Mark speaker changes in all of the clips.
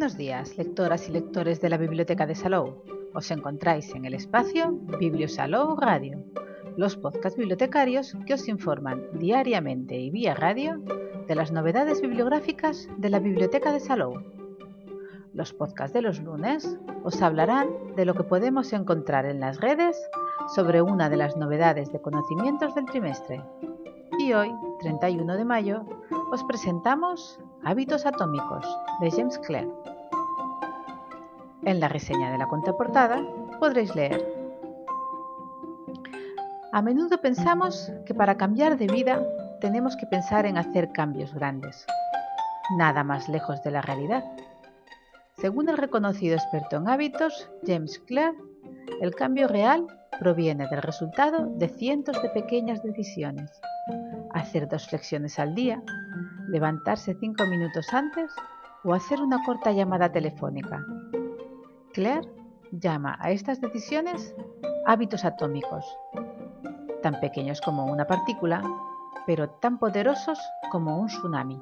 Speaker 1: Buenos días, lectoras y lectores de la Biblioteca de Salou. Os encontráis en el espacio Bibliosalou Radio, los podcasts bibliotecarios que os informan diariamente y vía radio de las novedades bibliográficas de la Biblioteca de Salou. Los podcasts de los lunes os hablarán de lo que podemos encontrar en las redes sobre una de las novedades de conocimientos del trimestre. Y hoy, 31 de mayo, os presentamos Hábitos Atómicos de James Clear. En la reseña de la contraportada podréis leer. A menudo pensamos que para cambiar de vida tenemos que pensar en hacer cambios grandes. Nada más lejos de la realidad. Según el reconocido experto en hábitos, James Clear, el cambio real proviene del resultado de cientos de pequeñas decisiones. Hacer dos flexiones al día, levantarse cinco minutos antes o hacer una corta llamada telefónica. Claire llama a estas decisiones hábitos atómicos, tan pequeños como una partícula, pero tan poderosos como un tsunami.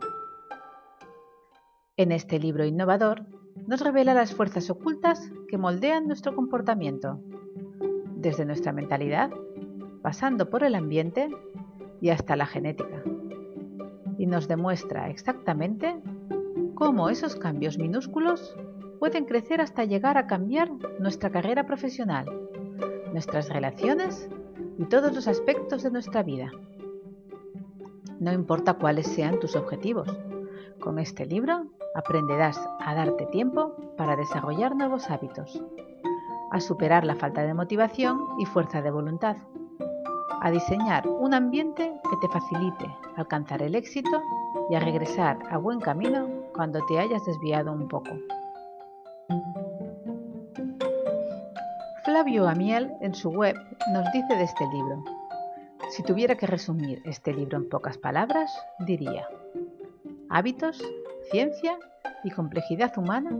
Speaker 1: En este libro innovador nos revela las fuerzas ocultas que moldean nuestro comportamiento, desde nuestra mentalidad, pasando por el ambiente y hasta la genética y nos demuestra exactamente cómo esos cambios minúsculos pueden crecer hasta llegar a cambiar nuestra carrera profesional, nuestras relaciones y todos los aspectos de nuestra vida. No importa cuáles sean tus objetivos, con este libro aprenderás a darte tiempo para desarrollar nuevos hábitos, a superar la falta de motivación y fuerza de voluntad, a diseñar un ambiente que te facilite alcanzar el éxito y a regresar a buen camino cuando te hayas desviado un poco. Flavio Amiel en su web nos dice de este libro, si tuviera que resumir este libro en pocas palabras, diría, hábitos, ciencia y complejidad humana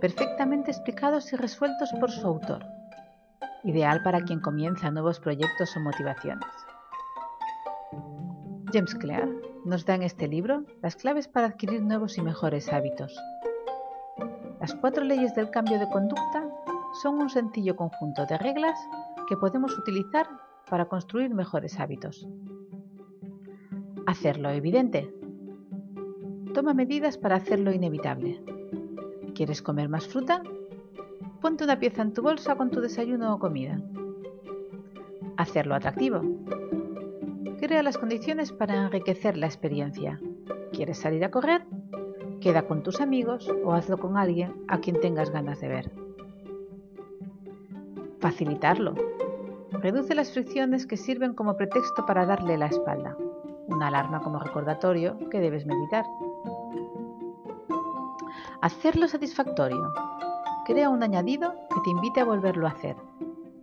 Speaker 1: perfectamente explicados y resueltos por su autor ideal para quien comienza nuevos proyectos o motivaciones. James Clear nos da en este libro las claves para adquirir nuevos y mejores hábitos. Las cuatro leyes del cambio de conducta son un sencillo conjunto de reglas que podemos utilizar para construir mejores hábitos. Hacerlo evidente. Toma medidas para hacerlo inevitable. ¿Quieres comer más fruta? Ponte una pieza en tu bolsa con tu desayuno o comida. Hacerlo atractivo. Crea las condiciones para enriquecer la experiencia. ¿Quieres salir a correr? Queda con tus amigos o hazlo con alguien a quien tengas ganas de ver. Facilitarlo. Reduce las fricciones que sirven como pretexto para darle la espalda. Una alarma como recordatorio que debes meditar. Hacerlo satisfactorio. Crea un añadido que te invite a volverlo a hacer.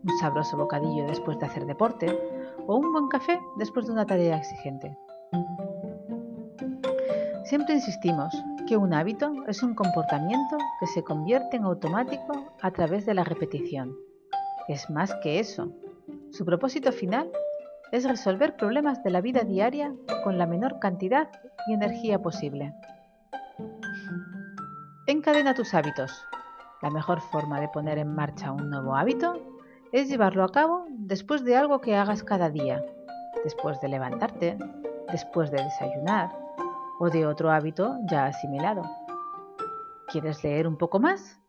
Speaker 1: Un sabroso bocadillo después de hacer deporte o un buen café después de una tarea exigente. Siempre insistimos que un hábito es un comportamiento que se convierte en automático a través de la repetición. Es más que eso. Su propósito final es resolver problemas de la vida diaria con la menor cantidad y energía posible. Encadena tus hábitos la mejor forma de poner en marcha un nuevo hábito es llevarlo a cabo después de algo que hagas cada día, después de levantarte, después de desayunar o de otro hábito ya asimilado. ¿Quieres leer un poco más?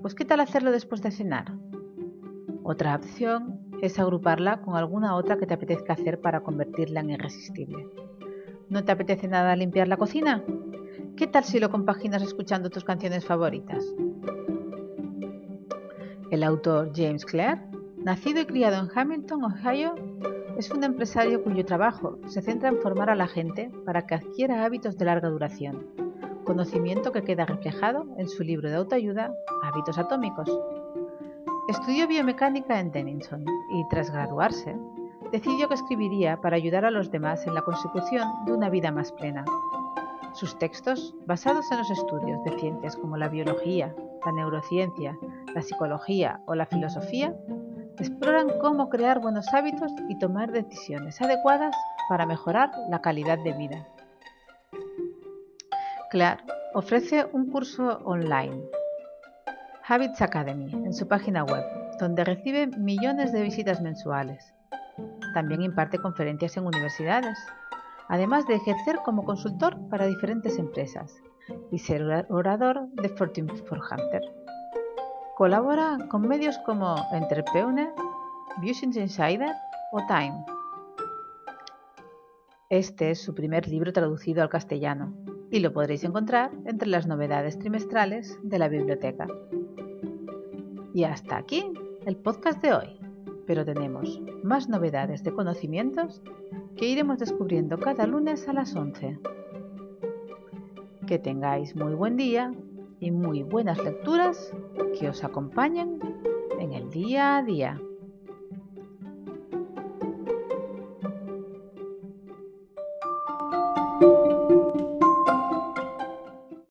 Speaker 1: Pues ¿qué tal hacerlo después de cenar? Otra opción es agruparla con alguna otra que te apetezca hacer para convertirla en irresistible. ¿No te apetece nada limpiar la cocina? ¿Qué tal si lo compaginas escuchando tus canciones favoritas? El autor James Clear, nacido y criado en Hamilton, Ohio, es un empresario cuyo trabajo se centra en formar a la gente para que adquiera hábitos de larga duración, conocimiento que queda reflejado en su libro de autoayuda Hábitos Atómicos. Estudió biomecánica en Denison y tras graduarse, decidió que escribiría para ayudar a los demás en la consecución de una vida más plena. Sus textos, basados en los estudios de ciencias como la biología, la neurociencia, la psicología o la filosofía, exploran cómo crear buenos hábitos y tomar decisiones adecuadas para mejorar la calidad de vida. Clark ofrece un curso online, Habits Academy, en su página web, donde recibe millones de visitas mensuales. También imparte conferencias en universidades, además de ejercer como consultor para diferentes empresas y ser orador de Fortune 400. Colabora con medios como Entrepreneur, Business Insider o Time. Este es su primer libro traducido al castellano y lo podréis encontrar entre las novedades trimestrales de la biblioteca. Y hasta aquí el podcast de hoy, pero tenemos más novedades de conocimientos que iremos descubriendo cada lunes a las 11. Que tengáis muy buen día y muy buenas lecturas que os acompañen en el día a día.